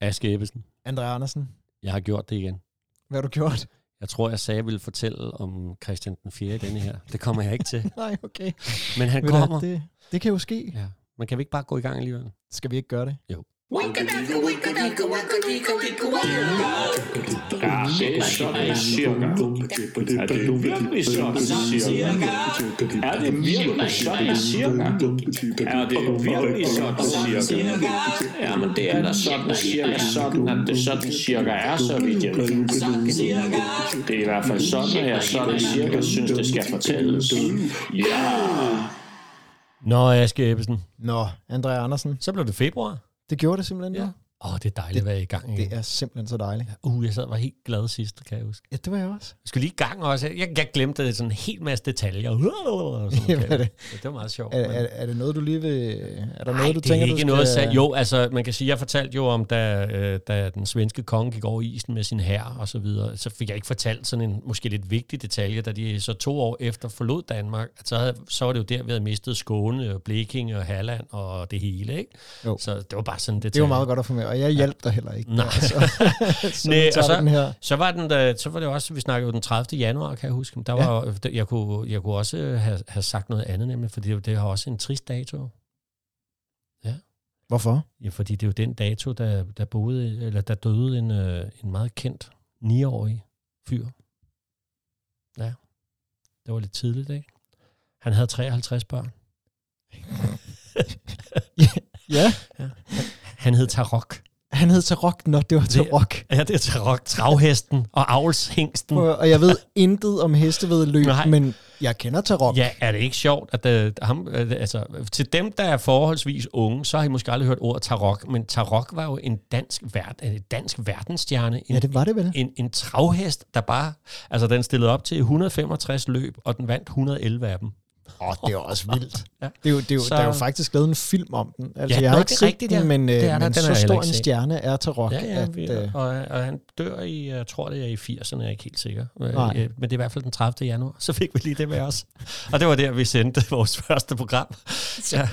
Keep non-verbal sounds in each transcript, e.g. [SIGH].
Aske Ebbesen, André Andersen, jeg har gjort det igen. hvad har du gjort? Jeg tror, jeg sagde, jeg ville fortælle om Christian den 4. i denne her. Det kommer jeg ikke til. [LAUGHS] Nej, okay. Men han Ved kommer. Det, det kan jo ske. Ja. Men kan vi ikke bare gå i gang alligevel? Skal vi ikke gøre det? Ja, det er sådan cirka. Er det virkelig sådan cirka? Er det virkelig sådan cirka? Er det virkelig sådan cirka? Ja, men det er da sådan cirka sådan, at det sådan cirka er, så vidt jeg ved. Det er i hvert fald sådan, at jeg sådan cirka synes, det skal fortælles. Ja! Nå, Aske Ebbesen. Nå, André Andersen. Så blev det februar. Det gjorde det simpelthen, ja. Åh, oh, det er dejligt at være i gang igen. Det er simpelthen så dejligt. Uh, jeg sad var helt glad sidst, kan jeg huske. Ja, det var jeg også. Jeg skulle lige i gang også. Jeg, jeg glemte sådan en hel masse detaljer. [LAUGHS] Sådan Jamen, er det- det var meget sjovt. Er, men- er, er det noget, du lige vil... Er der Nej, noget, du det tænker, er du ikke skal... noget. Jo, altså, man kan sige, jeg fortalte jo om, da, øh, da den svenske konge gik over isen med sin hær og så videre, så fik jeg ikke fortalt sådan en måske lidt vigtig detalje, da de så to år efter forlod Danmark, at så, havde, så var det jo der, vi havde mistet Skåne, og Blekinge og Halland og det hele, ikke? Jo. Så det var bare sådan en Det detalje. var meget godt at få med, og jeg hjalp dig heller ikke. Nej. Altså, [LAUGHS] så [LAUGHS] og tager så- den her. Så var, den, da, så var det også, vi snakkede den 30. januar, kan jeg huske. Der var, ja. jeg, kunne, jeg kunne også have, have sagt noget andet, nemlig, fordi det, det har også en trist dato. Hvorfor? Ja, fordi det er jo den dato, der, der, boede, eller der døde en, øh, en meget kendt 9-årig fyr. Ja, det var lidt tidligt, ikke? Han havde 53 børn. [LAUGHS] Ja, Han hed Tarok. han hed Tarok, når det var Tarok. Ja, det er Tarok. Travhesten og avlshængsten. Og og jeg ved intet om hestevedløb, men jeg kender Tarok. Ja, er det ikke sjovt, at uh, ham, uh, altså, til dem, der er forholdsvis unge, så har I måske aldrig hørt ordet Tarok, men Tarok var jo en dansk, verd, en dansk verdensstjerne. En, Ja, det var det vel. en, en travhest, der bare, altså den stillede op til 165 løb, og den vandt 111 af dem. Åh, det er også vildt. Ja. Det er jo, det er jo, Så- der er jo faktisk lavet en film om den. Altså, Ja, jeg har ikke det er set rigtigt, den, men, Det er øh, der, har så stor en stjerne er Tarok. Ja, ja, at, vi, øh, og, og han dør i, jeg tror det er i 80'erne, jeg er ikke helt sikker. Øh, Nej. Men det er i hvert fald den 30. januar, så fik vi lige det med os. Og det var der, vi sendte [LAUGHS] vores første program. [LAUGHS] Ja. jeg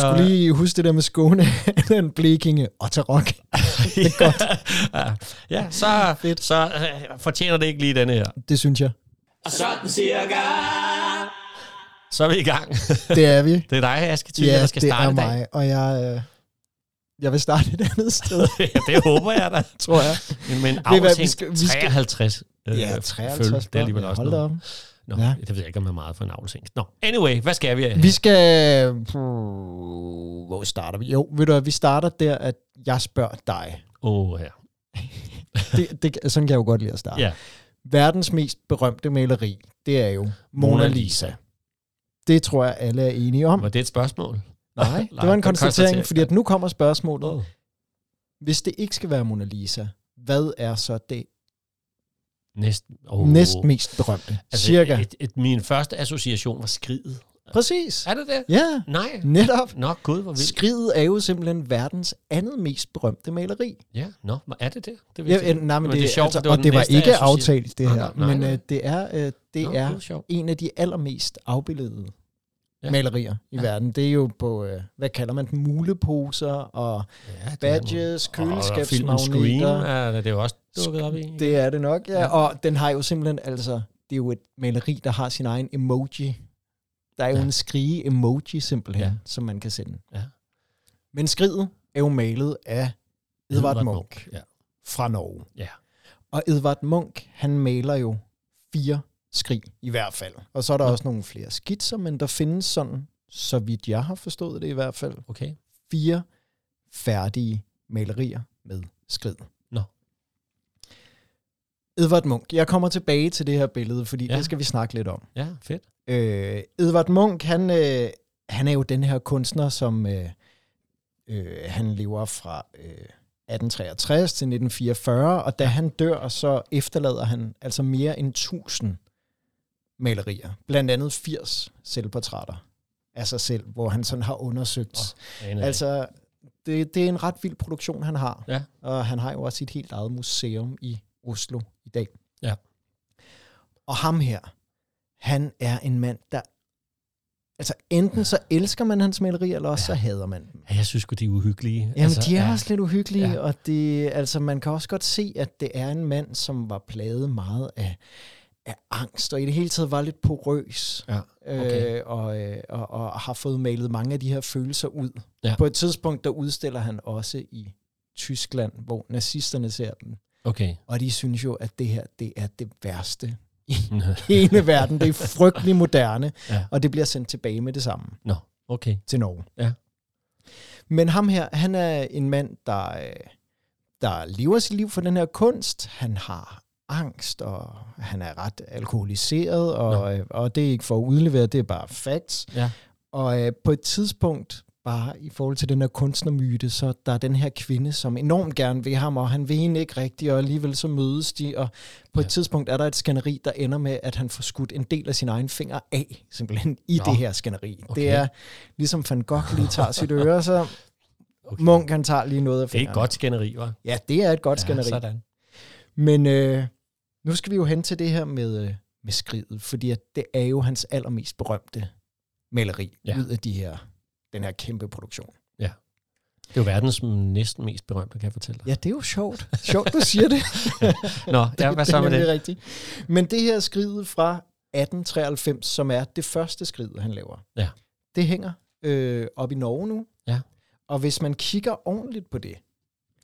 skulle lige huske det der med Skåne, [LAUGHS] den Blekinge og Tarok. det er godt. ja, ja, så, så øh, fortjener det ikke lige denne her. Det synes jeg. Sådan cirka. Så er vi i gang. [LAUGHS] Det er vi. det er dig, Aske Thyre, ja, der skal det starte er i dag. mig. Og jeg, øh, jeg vil starte et andet sted, [LAUGHS] ja, det håber jeg da. [LAUGHS] tror jeg. Men, men hvad, vi skal- vi skal- 53 øh, Ja, føl. 53 Det er alligevel også Hold noget. op. Nå, Ja. det ved jeg ikke, om jeg er meget for en avlshængst. Nå, anyway, hvad skal vi? Vi skal... Hvor starter vi? Jo, ved du hvad, vi starter der, at jeg spørger dig. Åh, oh, ja. Det, det, sådan kan jeg jo godt lide at starte. ja. Verdens mest berømte maleri, det er jo Mona, Mona Lisa. Det tror jeg, alle er enige om. Var det et spørgsmål? Nej, det var en konstatering, fordi at nu kommer spørgsmålet. Oh. Hvis det ikke skal være Mona Lisa, hvad er så det Næst, oh. næst mest berømte? Altså, Cirka. Et, et, min første association var skridet. Præcis. Er det det? Ja, Nej. netop. Nå, gud, hvor vildt. Skridet er jo simpelthen verdens andet mest berømte maleri. Ja, nå, er det det? Det Ja, jeg øh, nej, men ikke. det, er sjovt, altså, for og det var næste ikke aftalt, det Nej, her. nej, men nej. øh, det er, øh, det Nå, er sjovt. en af de allermest afbildede Ja. malerier i Ja. verden. Det er jo på, øh, hvad kalder man den, muleposer og Ja, det badges, nogle- Og køleskabsmagneter. er det er jo også dukket op i. Det er det nok. Ja. ja. Og den har jo simpelthen, altså, det er jo et maleri, der har sin egen emoji. Der er jo Ja. ja. en skrige-emoji simpelthen, Ja. ja. som man kan sende. Ja. Men skriget er jo malet af Edvard Munch Ja. fra Norge. ja. Og Edvard Munch, han maler jo fire skrig i hvert fald. Og så er der Nå. også nogle flere skitser, men der findes sådan, så vidt jeg har forstået det i hvert fald, Okay. fire færdige malerier med skrid. Nå. Edvard Munch. Jeg kommer tilbage til det her billede, fordi Ja. ja. det skal vi snakke lidt om. Ja, fedt. Øh, Edvard Munch, han, øh, han er jo den her kunstner, som øh, øh, han lever fra øh, 1863 til 1944, og da han dør, så efterlader han altså mere end 1000 malerier. Blandt andet 80 selvportrætter af sig selv, hvor han sådan har undersøgt. Oh, altså, det, det er en ret vild produktion, han har. Ja. Og han har jo også sit helt eget museum i Oslo i dag. Ja. Og ham her, han er en mand, der altså enten så elsker man hans malerier, eller også ja. så hader man dem. Ja, jeg synes sgu, de er uhyggelige. Jamen, altså, de er ja. også lidt uhyggelige, ja. og det, altså, man kan også godt se, at det er en mand, som var plaget meget af, af angst, og i det hele taget var lidt porøs, Ja, okay. øh, og, øh, og, og har fået malet mange af de her følelser ud. Ja. På et tidspunkt, der udstiller han også i Tyskland, hvor nazisterne ser dem, Okay. og de synes jo, at det her, det er det værste [LAUGHS] i hele verden. Det er frygtelig moderne, Ja. og det bliver sendt tilbage med det samme Nå, okay. til Norge. Ja. Men ham her, han er en mand, der, øh, der lever sit liv for den her kunst. Han har angst, og han er ret alkoholiseret, og, øh, og det er ikke for at udlevere, det er bare facts. Ja. Og øh, på et tidspunkt, bare i forhold til den her kunstnermyte, så der er den her kvinde, som enormt gerne vil ham, og han vil hende ikke rigtigt, og alligevel så mødes de, og på Ja. et tidspunkt er der et skænderi, der ender med, at han får skudt en del af sin egen finger af, simpelthen, i Nå. det her skænderi. Okay. Det er ligesom Van Gogh lige tager sit øre, så okay. Munk han tager lige noget af Det er fingeren. et godt skænderi, var. Ja, det er et godt skænderi. Ja, sådan. Men øh, nu skal vi jo hen til det her med, øh, med skridet, fordi at det er jo hans allermest berømte maleri ja. ud af de her, den her kæmpe produktion. Det er jo verdens næsten mest berømte, kan jeg fortælle dig. Ja, det er jo sjovt. Sjovt, du siger det. [LAUGHS] Nå, ja, hvad så med er nemlig det? Rigtigt. Men det her skridt fra 1893, som er det første skridt, han laver, Ja. det hænger øh, op i Norge nu. Ja. Og hvis man kigger ordentligt på det,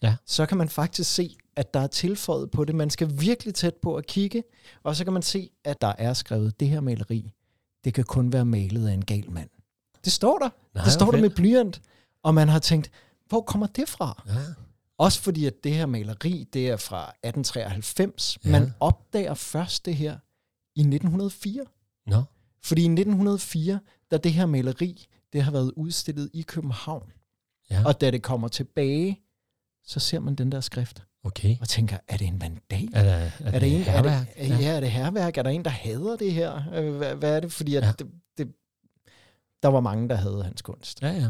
Ja. så kan man faktisk se, at der er tilføjet på det. Man skal virkelig tæt på at kigge, og så kan man se, at der er skrevet, det her maleri, det kan kun være malet af en gal mand. Det står der. Nej, det står der med blyant. Og man har tænkt, hvor kommer det fra? Ja. Også fordi, at det her maleri, det er fra 1893. Ja. Ja. Man opdager først det her i 1904. Nå, Fordi i 1904, da det her maleri, det har været udstillet i København. ja, Og da det kommer tilbage, så ser man den der skrift okay. og tænker, er det en vandal? Er, der, er, Er det, en, er, det, hærværk? ja. er det herværk? Er der en, der hader det her? Øh, Hvad, hvad er det? Fordi at Ja. ja. det, det, der var mange, der havde hans kunst. Ja, ja.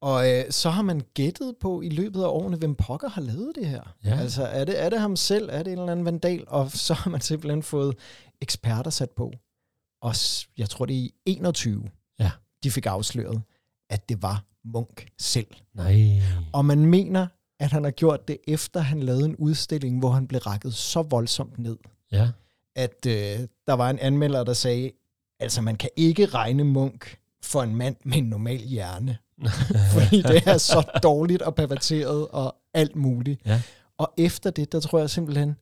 Og øh, så har man gættet på i løbet af årene, hvem pokker har lavet det her. Ja. Altså, er det, er det ham selv? Er det en eller anden vandal? Og så har man simpelthen fået eksperter sat på. Og jeg tror, det er i 21, Ja. de fik afsløret, at det var Munk selv. Nej. Og man mener, at han har gjort det, efter han lavede en udstilling, hvor han blev rakket så voldsomt ned, Ja. at øh, der var en anmelder, der sagde, altså man kan ikke regne Munk for en mand med en normal hjerne. [LAUGHS] Fordi det er så dårligt og perverteret og alt muligt. Ja. Og efter det, der tror jeg simpelthen,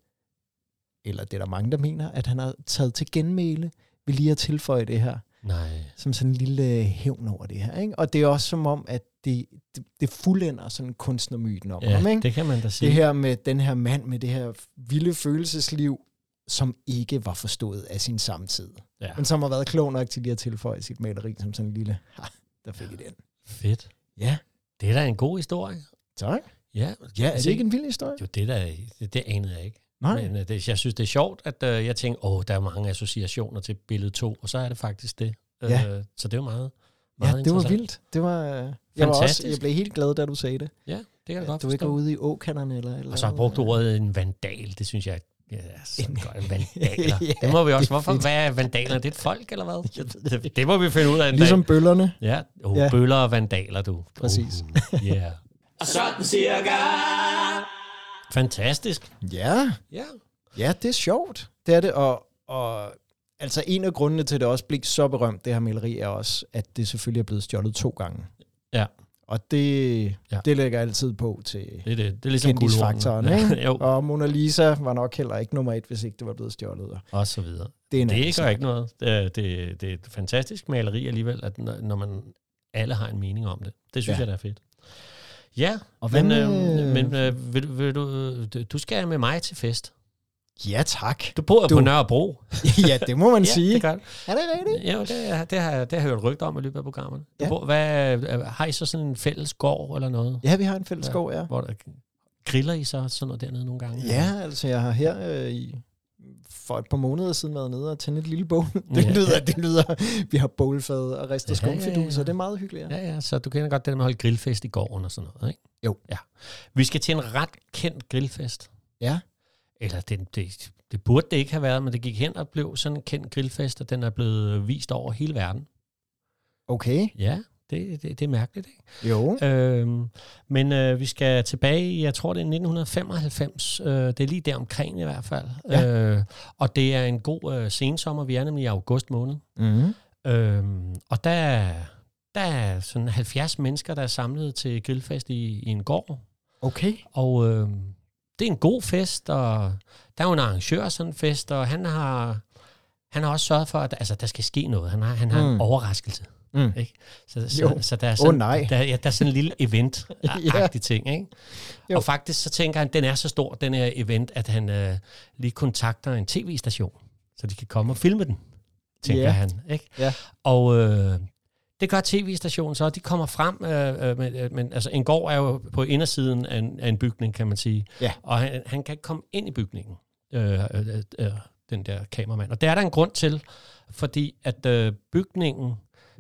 eller det er der mange, der mener, at han har taget til genmæle ved lige at tilføje det her, Nej. som sådan en lille hævn over det her. Ikke? Og det er også som om, at det, det, det fuldender sådan kunstnermyten om Ja, ham. Ikke? det kan man da sige. det her med den her mand med det her vilde følelsesliv, som ikke var forstået af sin samtid. Ja. Men som har været klog nok til lige at tilføje sit maleri som sådan en lille, ha, der fik I den. Fedt. Ja, Det er da en god historie. tak. Ja, Ja, er det ikke en vild historie? Jo, det, der, det, det anede jeg ikke. Nej. Men øh, det, jeg synes, det er sjovt, at øh, jeg tænker, åh, der er mange associationer til billede 2, og så er det faktisk det. Ja. Øh, så det er jo meget, Ja, meget det var vildt. Det var, øh, jeg, var også, Fantastisk. jeg blev helt glad, da du sagde det. Ja, det kan jeg godt du ikke forstå. var ude i åkanderne eller, eller Og så har brugt ordet en vandal, det synes jeg Ja, så En- godt. Vandaler. [LAUGHS] Ja, det må vi også. Hvorfor? Hvad er vandaler? Det er et folk, eller hvad? Det, må vi finde ud af en Ligesom dag. bøllerne. Ja, oh, Ja. bøller og vandaler, du. Præcis. Uh, yeah. Og sådan cirka. Fantastisk. Ja, Ja. ja, det er sjovt. Det er det, og, og altså en af grundene til, at det også blev så berømt, det her maleri, er også, at det selvfølgelig er blevet stjålet to gange. Ja. Og det, Ja. ja. det lægger altid på til Det det. Det er ligesom kendisfaktoren, ikke? [LAUGHS] jo, Og Mona Lisa var nok heller ikke nummer et, hvis ikke det var blevet stjålet. Og så videre. Det er Det gør ikke noget. Det er, det, det er et fantastisk maleri alligevel, at når, man alle har en mening om det. Det synes ja. Ja. jeg, der er fedt. Ja, Og men, med- øh, men øh, vil, vil du, du skal med mig til fest. Ja, tak. Du bor Du- på Nørrebro. [LAUGHS] ja, det må man [LAUGHS] ja, sige. det gør. Er det rigtigt? Ja, det, det, har, det har jeg hørt rygter om i løbet af programmerne. Du Ja. bor, hvad, øh, har I så sådan en fælles gård eller noget? Ja, vi har en fælles skov, ja. Hvor der, griller I så sådan noget dernede nogle gange? Ja, altså jeg har her øh, i, for et par måneder siden været nede og tændt et lille bål. [LAUGHS] Det Ja. lyder, det lyder, vi har bålfad og ristet Ja, ja, skumfidus, ja. så det er meget hyggeligt. Ja. Ja, ja, så du kender godt det der med at holde grillfest i gården og sådan noget, ikke? Jo. Ja. Vi skal til en ret kendt grillfest. ja. Eller det, det, det burde det ikke have været, men det gik hen og blev sådan en kendt grillfest, og den er blevet vist over hele verden. Okay. Ja, det, det, det er mærkeligt, ikke? Jo. Øhm, men øh, vi skal tilbage jeg tror det er 1995, øh, det er lige der omkring i hvert fald. Ja. Øh, og det er en god øh, sensommer, vi er nemlig i august måned. Mm. Øhm, og der, er- der er sådan 70 mennesker, der er samlet til grillfest i, i en gård. Okay. Og øh, det er en god fest, og der er jo en arrangør sådan en fest, og han har, han har også sørget for, at altså, der skal ske noget. Han har, han har mm. En overraskelse. Mm. Ikke? Så, Jo. så, så der er sådan, nej. Der, ja, der er sådan en lille event-agtig [LAUGHS] Ja. ting. Ikke? Jo. Og faktisk så tænker han, den er så stor, den her event, at han øh, lige kontakter en tv-station, så de kan komme og filme den, tænker Ja. han. Ikke? Ja. Og øh, det gør tv-stationen så, de kommer frem, øh, øh, men, øh, men altså en gård er jo på indersiden af en, af en bygning, kan man sige. Ja. Og han, han kan ikke komme ind i bygningen, øh, øh, øh, den der kameramand. Og det er der en grund til, fordi at øh, bygningen,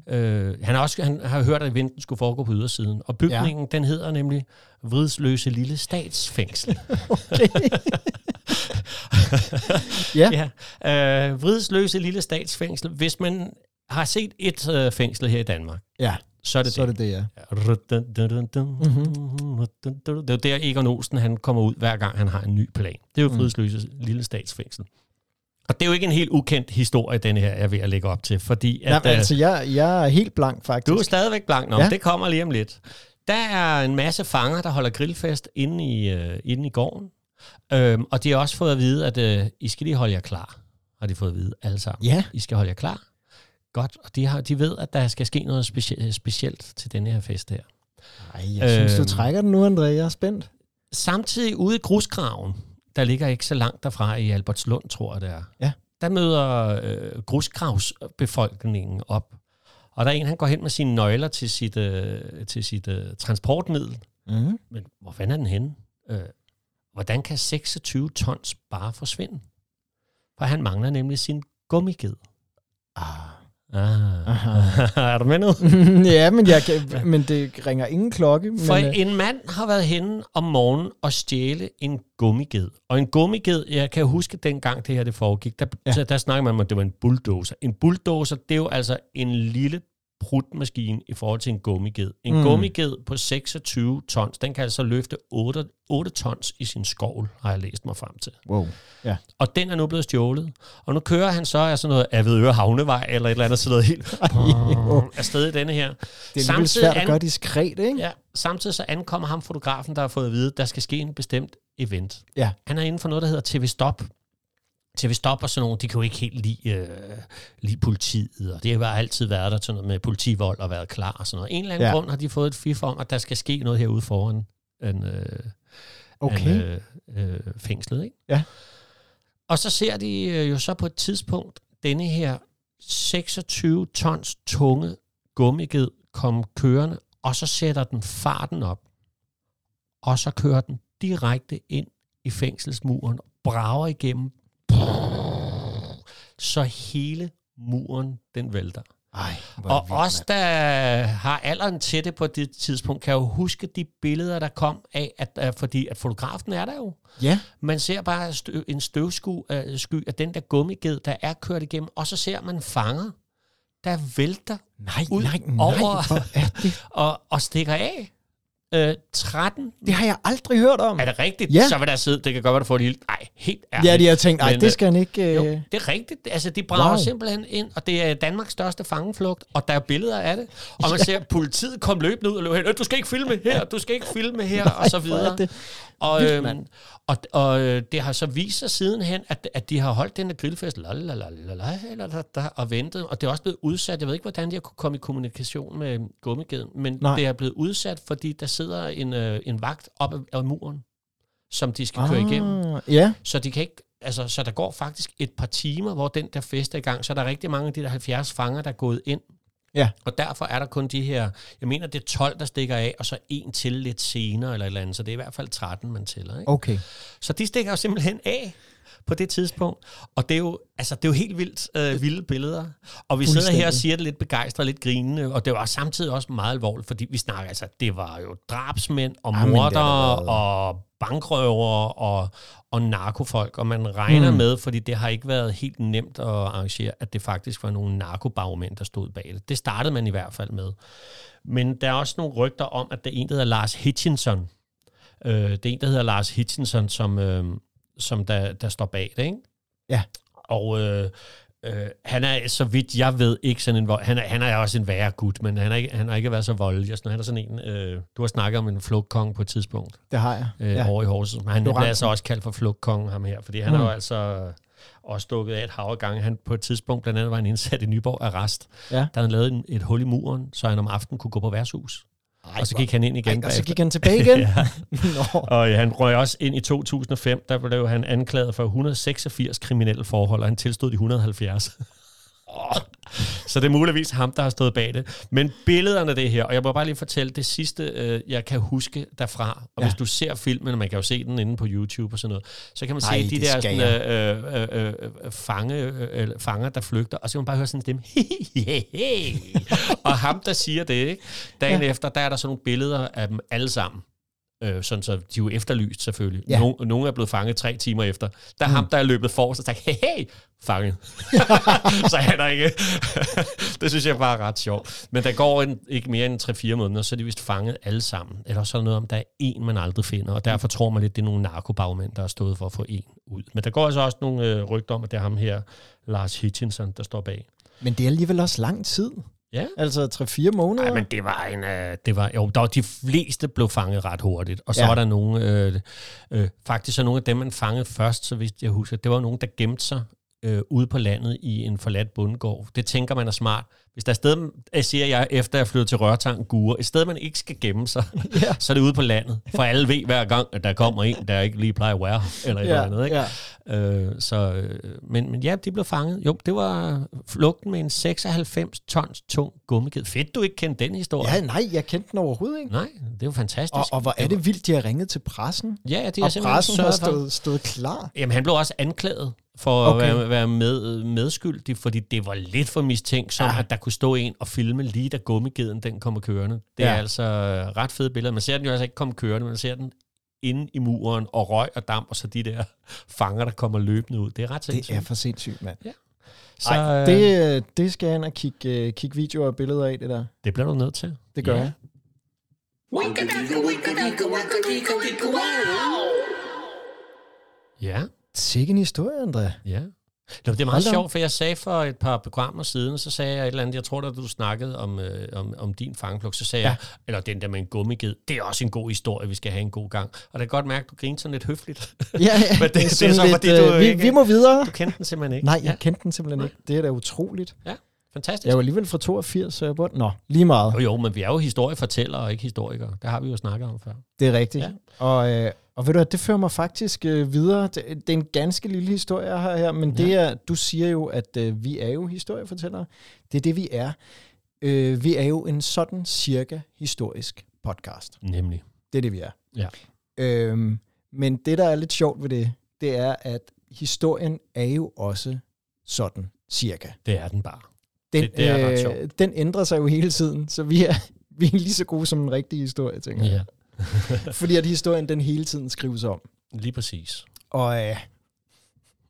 øh, han, har også, han har hørt, at eventen skulle foregå på ydersiden, og bygningen, ja. den hedder nemlig Vridsløse Lille Statsfængsel. [LAUGHS] [LAUGHS] Ja. ja. Øh, Vridsløse Lille Statsfængsel. Hvis man har set et øh, fængsel her i Danmark, Ja, så er det så er det. det det, ja. Det er jo der Egon Olsen han kommer ud, hver gang han har en ny plan. Det er jo Vridsløse Lille Statsfængsel. Og det er jo ikke en helt ukendt historie, den her jeg er ved at lægge op til, fordi at, Nej, men øh, altså, jeg, jeg er helt blank, faktisk. du er stadigvæk blank ja. Ja. det kommer lige om lidt. Der er en masse fanger, der holder grillfest inde i, øh, inde i gården. Øhm, og de har også fået at vide, at øh, I skal lige holde jer klar. Har de fået at vide alle sammen. Ja. I skal holde jer klar. Godt. Og de, har, de ved, at der skal ske noget specie- specielt til denne her fest her. Ej, jeg synes, du Øhm. trækker den nu, André. Jeg er spændt. Samtidig ude i grusgraven, der ligger ikke så langt derfra i Albertslund, tror jeg det er. Ja. Der møder øh, grusgravsbefolkningen op. Og der er en, han går hen med sine nøgler til sit, øh, til sit øh, transportmiddel. Mm. Men hvor fanden er den henne? Øh, hvordan kan 26 tons bare forsvinde? For han mangler nemlig sin gummiged. Ah. Ah. Aha. [LAUGHS] er du med nu? [LAUGHS] ja, men, jeg kan, men det ringer ingen klokke. Men, For øh, en mand har været henne om morgenen og stjæle en gummiged. Og en gummiged, jeg kan huske dengang det her det foregik, der, Ja. ja. der snakker man om, at det var en bulldozer. En bulldozer, det er jo altså en lille prutmaskine i forhold til en gummiged. En Mm. mm. gummiged på 26 tons, den kan altså løfte 8, 8 tons i sin skovl, har jeg læst mig frem til. wow. Ja. Og den er nu blevet stjålet. Og nu kører han så af sådan noget Avedøre Havnevej, eller et eller andet sådan noget helt [LAUGHS] [LAUGHS] afsted i denne her. Det er lidt Samtidig svært at gøre diskret, ikke? Ja, samtidig så ankommer ham fotografen, der har fået at vide, at der skal ske en bestemt event. Ja. Han er inden for noget, der hedder TV Stop. TV Stop og sådan nogle, de kan jo ikke helt lide, øh, lide politiet, og det har bare altid været der sådan noget med politivold og været klar og sådan noget. En eller anden Ja. ja. grund har de fået et fif om, at der skal ske noget herude foran en, øh, Okay. en, øh, øh, fængslet. Ikke? Ja. Og så ser de øh, jo så på et tidspunkt denne her 26 tons tunge gummiged komme kørende, og så sætter den farten op, og så kører den direkte ind i fængselsmuren, brager igennem, så hele muren den vælter. Ej, Og vildt, os, der har alderen til det på det tidspunkt, kan jo huske de billeder, der kom af, at, at fordi at fotografen er der jo. Ja, Man ser bare støv, en støvsky uh, sky af den der gummiged, der er kørt igennem, og så ser man fanger, der vælter nej, Ud nej, nej, over- er det? [LAUGHS] og, og stikker af. Uh, 13. Det har jeg aldrig hørt om. Er det rigtigt? Ja. Så vil der sidde, det kan godt være, du får det helt... Nej, helt ærligt. Ja, de har tænkt, nej, det øh, skal han ikke... Jo, Øh... det er rigtigt. Altså, de brager Wow. simpelthen ind, og det er Danmarks største fangeflugt, og der er billeder af det. Og man ser politiet komme løbende ud og løbe hen. "Øh, Du skal ikke filme her, du skal ikke filme her, og så er videre. det Og, øhm, og, og øh, det har så vist sig sidenhen, at, at de har holdt den der grillfest lalalala, og ventet, og det er også blevet udsat. Jeg ved ikke, hvordan de har kunne komme i kommunikation med gummigeden, men Nej. Nej. det er blevet udsat, fordi der sidder en, øh, en vagt op ad, ad muren, som de skal køre igennem. Ah, Ja, Så de kan ikke, altså, så der går faktisk et par timer, hvor den der fest er i gang. Så der er rigtig mange af de der 70 fanger, der er gået ind. Ja. Og derfor er der kun de her, jeg mener, det er 12, der stikker af, og så en til lidt senere, eller et eller andet. Så det er i hvert fald 13, man tæller. Ikke? okay. Så de stikker jo simpelthen af. På det tidspunkt. Og det er jo, altså, det er jo helt vildt øh, vilde billeder. Og vi sidder her og siger det lidt begejstret, lidt grinende, og det var samtidig også meget alvorligt, fordi vi snakker, altså, det var jo drabsmænd og det mordere været- og bankrøvere og, og narkofolk, og man regner Mm. mm. med, fordi det har ikke været helt nemt at arrangere, at det faktisk var nogle narkobagmænd, der stod bag det. Det startede man i hvert fald med. Men der er også nogle rygter om, at der er en, der hedder Lars Hitchinson. Øh, det er en, der hedder Lars Hitchinson, som, øh, som der, der står bag det, ikke? Ja. Og øh, øh, han er, så vidt jeg ved, ikke sådan en vold. Han er, han er også en værre gut, men han, er ikke, han har ikke været så voldelig. Han er sådan en, øh, du har snakket om en flugtkong på et tidspunkt Det har jeg. øh, ja. over i Horsens. Men han bliver ramte altså også kaldt for flugtkongen, ham her, fordi han Mm. har jo altså også dukket af et hav af gange. Han på et tidspunkt blandt andet var en indsat i Nyborg Arrest, Ja. der han lavet en, et hul i muren, så han om aftenen kunne gå på værtshus. Ej, og så gik han ind igen Ej, og så gik han tilbage igen? [LAUGHS] ja. Nå. Og ja, han røg også ind i 2005, der blev han anklaget for 186 kriminelle forhold, og han tilstod de 170. Så det er muligvis ham, der har stået bag det. Men billederne af det her, og jeg må bare lige fortælle det sidste, øh, jeg kan huske derfra. Og Ja. hvis du ser filmen, og man kan jo se den inde på YouTube og sådan noget, så kan man Ej, se de der sådan, øh, øh, øh, øh, fange, øh, fanger, der flygter, og så kan man bare høre sådan en stemme. [LAUGHS] og ham, der siger det, ikke? dagen ja. efter, der er der sådan nogle billeder af dem alle sammen. Øh, sådan så de er jo efterlyst selvfølgelig. Ja. Nogle, nogle er blevet fanget tre timer efter. Der er mm. ham, der er løbet for og sagt, hey, hey, fanget. [LAUGHS] så han er ikke... [LAUGHS] det synes jeg bare er ret sjovt. Men der går en, ikke mere end 3-4 måneder, så er de vist fanget alle sammen. Eller så er der noget om, der er en, man aldrig finder, og derfor tror man lidt, det er nogle narkobagmænd, der har stået for at få en ud. Men der går altså også nogle øh, rygter om, at det er ham her, Lars Hitchinson, der står bag. Men det er alligevel også lang tid. Ja. Altså 3-4 måneder. Nej, men det var en... Øh, det var, jo, der var de fleste blev fanget ret hurtigt, og så Ja. var der nogle... Øh, øh, faktisk så nogle af dem, man fangede først, så vidt jeg husker, det var nogen, der gemte sig øh, ude på landet i en forladt bundgård. Det tænker man er smart. Hvis der er et sted, jeg siger jeg, efter jeg flyttede til Rørtang Gure, et sted, man ikke skal gemme sig, [LAUGHS] Ja. så er det ude på landet. For alle ved hver gang, at der kommer en, der ikke lige plejer at være eller et ja, eller andet. Ikke? ja. Øh, så, øh, men, men ja, de blev fanget. Jo, det var flugten med en 96 tons tung gummiged. Fedt, du ikke kendte den historie. ja, nej, jeg kendte den overhovedet ikke. Nej, det jo fantastisk. Og, og hvor er det vildt, de har ringet til pressen. Ja, det er Og pressen har stået, stået klar. Jamen, han blev også anklaget for Okay. at være, være med, medskyldig, fordi det var lidt for mistænkt, som Ja. ja. at der kunne stå en og filme lige da gummigeden den kommer kørende. Det er Ja. altså ret fede billeder. Man ser den jo altså ikke komme kørende, man ser den inde i muren, og røg og damp, og så de der fanger, der kommer løbende ud. Det er ret Det sindssygt. er for sindssygt, mand. så, Ej, øh, det, det skal jeg ind og kigge, øh, kigge videoer og billeder af, det der. det bliver du nødt til. Det gør Ja. jeg. Ja. Sikke en historie, André. Ja. Nå, det er meget sjovt, for jeg sagde for et par programmer siden, så sagde jeg et eller andet, jeg tror da, du snakkede om, øh, om, om din fangepluk, så sagde Ja. ja. jeg, eller den der med en gummiged, det er også en god historie, vi skal have en god gang. Og det kan godt mærke, at du griner sådan lidt høfligt. Ja, ja. [LAUGHS] Men det- det er sådan så, fordi du øh, vi, ikke- vi må videre. Du kendte den simpelthen ikke. Nej, jeg Ja, kendte den simpelthen ikke. Det er da utroligt. fantastisk. Jeg var alligevel fra 82, så jeg burde... Nå, lige meget. Jo, jo, men vi er jo historiefortællere og ikke historikere. Det har vi jo snakket om før. Det er rigtigt. Ja. Og, øh, og ved du det fører mig faktisk øh, videre. Det, det er en ganske lille historie, jeg har her, men ja. det er, du siger jo, at øh, vi er jo historiefortællere. Det er det, vi er. Øh, vi er jo en sådan cirka historisk podcast. Nemlig. Det er det, vi er. Ja. Øhm, men det, der er lidt sjovt ved det, det er, at historien er jo også sådan cirka. Det er den bare. Den, Det- det er øh, den ændrer sig jo hele tiden, så vi er, [LAUGHS] vi er lige så gode som en rigtig historie, tænker jeg. Ja. [LAUGHS] Fordi at historien, den hele tiden skrives om. Lige præcis. Og øh,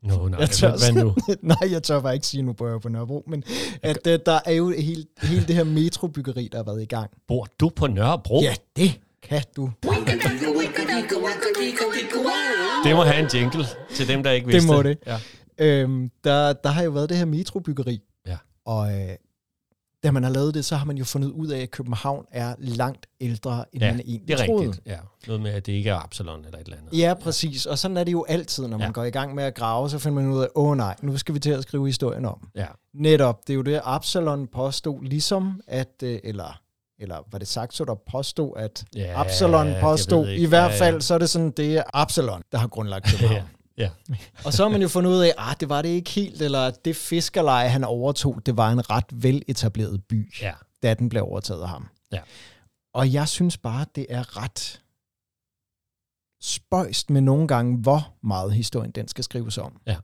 Nå, nej, Jeg tør hvad, nu? [LAUGHS] nej, jeg tør bare ikke sige, nu bor jeg på Nørrebro, men at øh, der er jo hele, hele det her metrobyggeri, der har været i gang. Bor du på Nørrebro? Ja, det kan du. Det må have en jingle til dem, der ikke Det vidste må det. Ja. Øhm, der, der har jo været det her metrobyggeri. Ja. Og øh, da man har lavet det, så har man jo fundet ud af, at København er langt ældre, end Ja, man egentlig Det er troede. rigtigt, ja. Noget med, at det ikke er Absalon eller et eller andet. Ja, præcis. Og sådan er det jo altid, når man Ja. går i gang med at grave, så finder man ud af, åh oh, nej, nu skal vi til at skrive historien om. Ja. Netop, det er jo det, Absalon påstod, ligesom at, øh, eller, eller var det Saxo, der påstod, at Ja, Absalon påstod, i hvert Ja, fald, ja. så er det sådan, det er Absalon, der har grundlagt København. [LAUGHS] Ja. Og så har man jo fundet ud af, at det var det ikke helt, eller det fiskerleje, han overtog, det var en ret veletableret by, ja. da den blev overtaget af ham. Ja. Og jeg synes bare, det er ret spøjst med nogle gange, hvor meget historien den skal skrives om. Ja.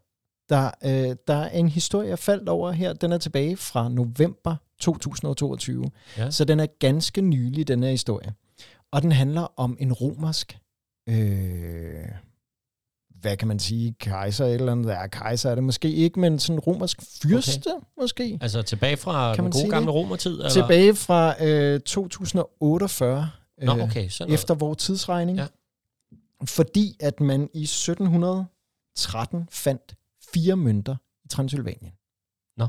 Der, øh, der er en historie, jeg faldt over her. Den er tilbage fra november 2022. Ja. Så den er ganske nylig, den her historie. Og den handler om en romersk, øh, hvad kan man sige, kejser eller andet. Ja, kejser er det måske ikke, men sådan romersk fyrste okay. måske. Altså tilbage fra Kan den gode gamle romertid? Eller? Tilbage fra øh, 2048, Nå, øh, okay. Efter vores tidsregning. Ja. Fordi at man i 1713 fandt fire mønter i Transylvanien. Nå.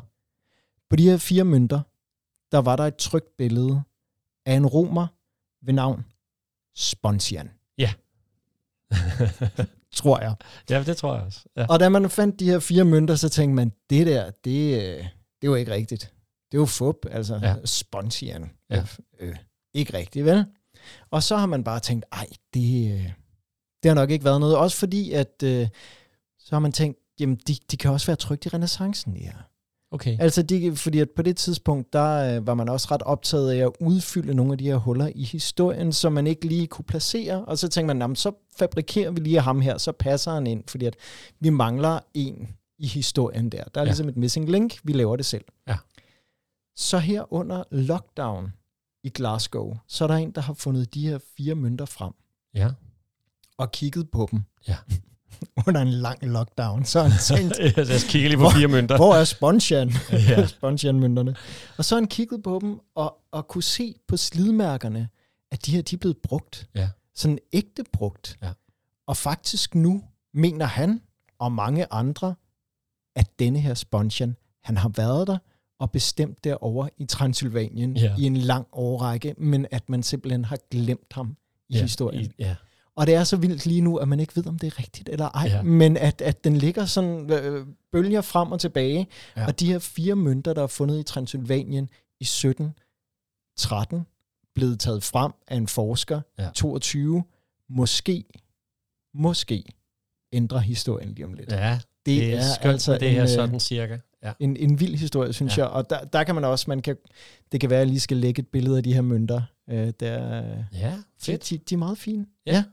På de her fire mønter, der var der et trygt billede af en romer ved navn Sponsian, [LAUGHS] tror jeg. ja, det tror jeg også. Ja. Og da man fandt de her fire mønter, så tænkte man, det der, det, øh, det var ikke rigtigt. Det var fup, altså Ja. Sponsian. Ja. Øh, ikke rigtigt, vel? Og så har man bare tænkt, ej, det, øh, det har nok ikke været noget. Også fordi, at øh, så har man tænkt, jamen, de, de kan også være trygt i renaissancen, ja. Okay. Altså, de, fordi at på det tidspunkt, der øh, var man også ret optaget af at udfylde nogle af de her huller i historien, som man ikke lige kunne placere. Og så tænkte man, så fabrikerer vi lige ham her, så passer han ind, fordi at vi mangler en i historien der. Der er ja. ligesom et missing link, vi laver det selv. Ja. Så her under lockdown i Glasgow, så er der en, der har fundet de her fire mønter frem Ja. og kigget på dem. Ja. [LAUGHS] under en lang lockdown. Så han tænkt, jeg skal kigge lige på fire mønter. hvor er Sponsian? [LAUGHS] Ja. [LAUGHS] Sponsian-mønterne. Og så han kigget på dem og, og kunne se på slidmærkerne, at de her de er blevet brugt. Ja. Sådan ægte brugt. Ja. Og faktisk nu mener han og mange andre, at denne her Sponsian, han har været der og bestemt derovre i Transylvanien Ja. i en lang årrække, men at man simpelthen har glemt ham i ja. historien. I, ja. Og det er så vildt lige nu, at man ikke ved, om det er rigtigt eller ej, Ja. ja. men at, at den ligger sådan, øh, bølger frem og tilbage. Ja. Ja. Og de her fire mønter, der er fundet i Transylvanien i 1713, blevet taget frem af en forsker, Ja. ja. 22, måske, måske ændrer historien lige om lidt. Ja, ja, det, det er, er skønt, altså det en, øh, sådan cirka. Ja. en, en vild historie, synes Ja. ja. jeg. Og der, der kan man også, man kan, det kan være, at jeg lige skal lægge et billede af de her mønter. Øh, der, ja, de, fedt. de, de er meget fine. Ja.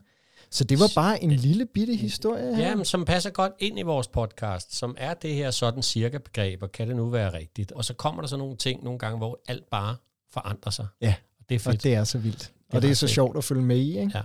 Så det var bare en lille bitte historie her. Ja, men som passer godt ind i vores podcast, som er det her sådan cirka begreb, og kan det nu være rigtigt? Og så kommer der så nogle ting nogle gange, hvor alt bare forandrer sig. Ja. Og det er fedt. Og det er så vildt. er og det er så fedt. sjovt at følge med i, ikke? Ja.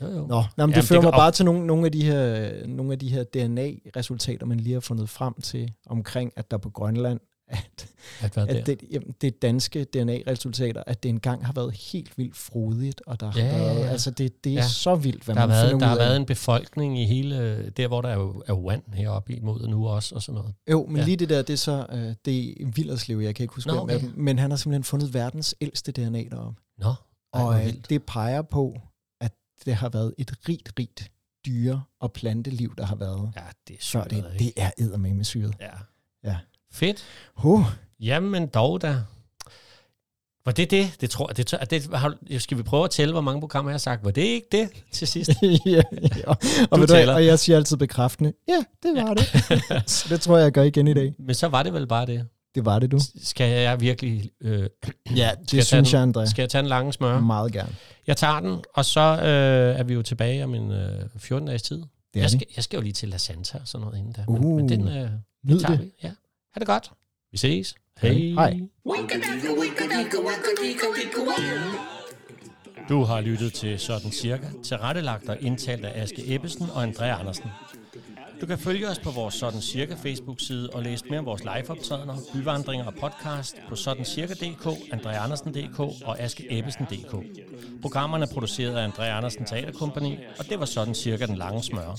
Jo, jo. Nå, nå men Jamen, det fører det mig bare til nogle, nogle, af de her, nogle af de her DNA-resultater, man lige har fundet frem til omkring, at der på Grønland, at, At der? at det, jamen, det danske DNA-resultater, at det engang har været helt vildt frodigt, og der har Ja, ja, været, ja. altså det, det er Ja. ja. så vildt, hvad der har, man været, finder der har været en befolkning i hele, der hvor der er, jo, er vand heroppe imod nu også, og sådan noget. Jo, men Ja. ja. lige det der, det er så, øh, det er Villerslev, jeg kan ikke huske, Nå, okay. dem, men han har simpelthen fundet verdens ældste DNA deroppe. Nå, ej, Og øh, det peger på, at det har været et rigt, rigt dyre- og planteliv, der har været Ja, det er sygt. det. Det er eddermame syret. Ja. Ja. Fedt. Huh. Jamen dog da. Var det det? Det tror jeg. Det, tør- det, har, skal vi prøve at tælle, hvor mange programmer jeg har sagt? Var det ikke det til sidst? [LAUGHS] ja, ja. Og, Du ved du, tæller. og jeg siger altid bekræftende, ja, det var det. [LAUGHS] Så det tror jeg, jeg gør igen i dag. Men så var det vel bare det. Det var det, du. Skal jeg virkelig... Øh, [CLEARS THROAT] Ja, jeg det tage synes jeg, André. skal jeg tage en lang smør? Meget gerne. Jeg tager den, og så øh, er vi jo tilbage om en øh, 14 dages tid. Det Jeg skal, jeg skal jo lige til La Santa og sådan noget inden der. Men, Uh, men den, øh, tager det. vi. Ja. Ha' det godt. Vi ses. Hej. Hej. Du har lyttet til Sådan Cirka, tilrettelagt og indtalt af Aske Ebbesen og André Andersen. Du kan følge os på vores Sådan Cirka Facebook-side og læse mere om vores liveoptrædener, byvandringer og podcast på sådancirka.dk, andreandersen.dk og askeebbesen.dk. Programmerne er produceret af André Andersen Teaterkompagni, og det var Sådan Cirka den lange smør.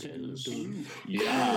Ja,